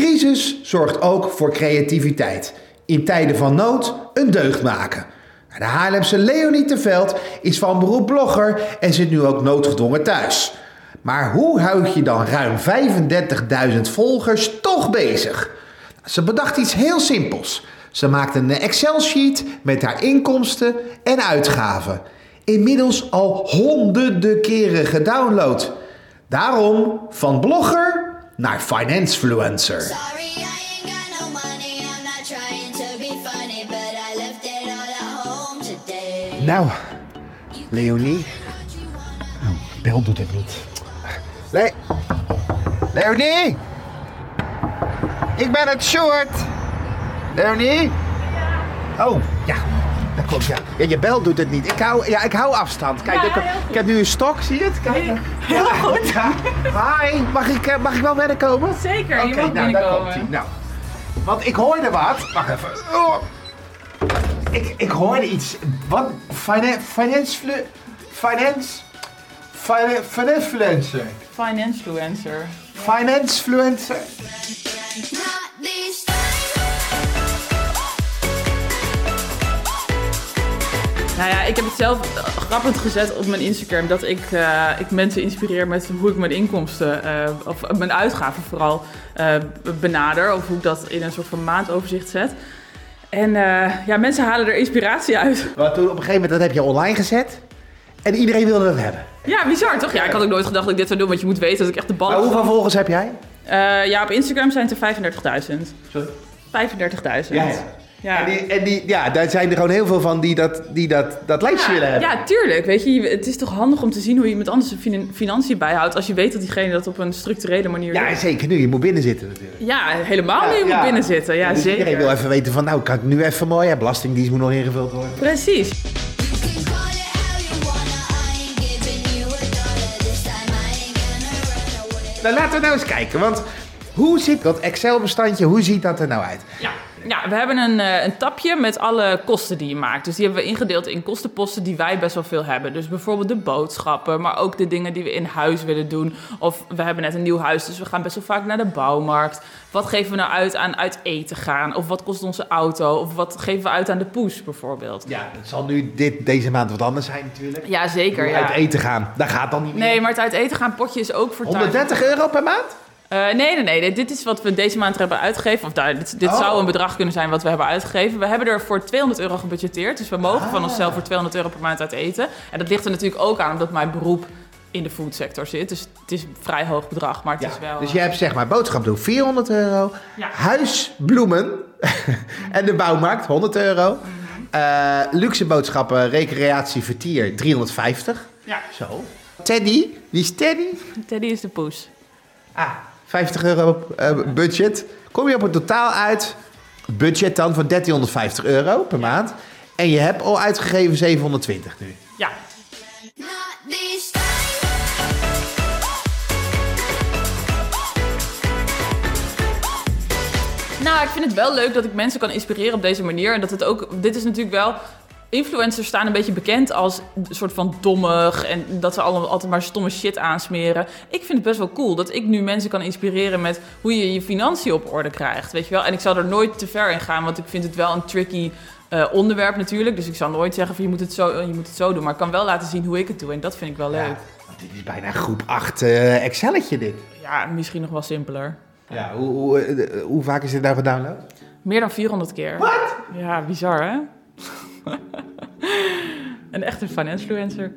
Crisis zorgt ook voor creativiteit. In tijden van nood een deugd maken. De Haarlemse Leonie Teveld is van beroep blogger en zit nu ook noodgedwongen thuis. Maar hoe houd je dan ruim 35.000 volgers toch bezig? Ze bedacht iets heel simpels. Ze maakte een Excel-sheet met haar inkomsten en uitgaven. Inmiddels al honderden keren gedownload. Daarom van blogger naar financefluencer. Sorry, I ain't got no money. I'm not trying to be funny, but I left it all at home today. Nou, Leonie. Oh, Bel doet het niet. Le Leonie! Ik ben het short! Leonie? Oh, ja. Dat klopt, ja. ja. Je bel doet het niet. Ik hou, ja, ik hou afstand. Kijk, ik, ik heb nu een stok, zie je het? Kijk. Heel goed. Ja. Hi, mag ik, eh, mag ik wel binnenkomen? Zeker, je Oké, mag nou, daar komt binnenkomen. hij. Nou, want ik hoorde wat. Wacht even. Oh. Ik, ik hoorde iets. Wat? Finance... Finance... flu- Finance... Finance... Finance-fluencer. Financefluencer. Finance-fluencer. Nou ja, ik heb het zelf grappig gezet op mijn Instagram dat ik, eh, ik mensen inspireer met hoe ik mijn inkomsten, eh, of mijn uitgaven vooral, eh, benader. Of hoe ik dat in een soort van maandoverzicht zet. En ja, mensen halen er inspiratie uit. Want toen op een gegeven moment dat heb je online gezet. En iedereen wilde dat hebben. Ja, bizar toch? Ja, ik had ook nooit gedacht dat ik dit zou doen, want je moet weten dat ik echt de bal... Maar hoeveel volgers heb jij? Ja, op Instagram zijn het er 35.000. Sorry? 35.000. Ja, ja. Ja. En, die, en die, ja, daar zijn er gewoon heel veel van die dat, die dat, dat lijstje willen hebben. Ja, tuurlijk. Weet je, je- het is toch handig om te zien hoe je iemand anders zijn finan- financiën bijhoudt. Als je weet dat diegene dat op een structurele manier Ja, doet. zeker nu. Je moet binnen zitten natuurlijk. Ja, helemaal nu Ja, moet ja. binnen zitten. Ja, Dus zeker. Iedereen wil even weten van, nou, kan ik nu even mooi? Ja, belastingdienst moet nog ingevuld worden. Precies. Nou, laten we nou eens kijken. Want hoe ziet dat Excel-bestandje, hoe ziet dat er nou uit? Ja. Ja, we hebben een, eh, een tapje met alle kosten die je maakt. Dus die hebben we ingedeeld in kostenposten die wij best wel veel hebben. Dus bijvoorbeeld de boodschappen, maar ook de dingen die we in huis willen doen. Of we hebben net een nieuw huis, dus we gaan best wel vaak naar de bouwmarkt. Wat geven we nou uit aan uit eten gaan? Of wat kost onze auto? Of wat geven we uit aan de poes bijvoorbeeld? Ja, het zal nu dit, deze maand wat anders zijn natuurlijk. Ja, zeker. Uit Ja. eten gaan, dat gaat dan niet meer. Nee, maar het uit eten gaan potje is ook voor thuis. 130 euro per maand? Eh, nee, nee, nee. Dit- is wat we deze maand hebben uitgegeven. Of daar, dit dit Oh. zou een bedrag kunnen zijn wat we hebben uitgegeven. We hebben er voor 200 euro gebudgeteerd. Dus we mogen Ah. van onszelf voor 200 euro per maand uit eten. En dat ligt er natuurlijk ook aan omdat mijn beroep in de foodsector zit. Dus het is een vrij hoog bedrag, maar het is wel... dus je hebt zeg maar boodschap doen 400 euro. Ja. Huis, bloemen en de bouwmarkt 100 euro. Mhm. Eh, luxe boodschappen, recreatie, vertier 350. Ja, Zo. Teddy, wie is Teddy? Teddy is de poes. Ah, 50 euro eh, budget. Kom je op een totaal uit, budget dan van 1350 euro per maand. En je hebt al uitgegeven 720 nu. Ja. Nou, ik vind het wel leuk dat ik mensen kan inspireren op deze manier. En dat het ook. Dit is natuurlijk wel. Influencers staan een beetje bekend als een soort van dommig. En dat ze allemaal altijd maar stomme shit aansmeren. Ik vind het best wel cool dat ik nu mensen kan inspireren met hoe je je financiën op orde krijgt. Weet je wel? En ik zal er nooit te ver in gaan, want ik vind het wel een tricky eh, onderwerp natuurlijk. Dus ik zal nooit zeggen van je moet, het zo, je moet het zo doen. Maar ik kan wel laten zien hoe ik het doe. En dat vind ik wel leuk. Ja, dit is bijna groep 8 eh Excelletje dit. Ja, misschien nog wel simpeler. Ja, hoe, hoe, eh, hoe vaak is dit nou gedownload? Meer dan 400 keer. Wat? Ja, bizar hè? Een echte financefluencer.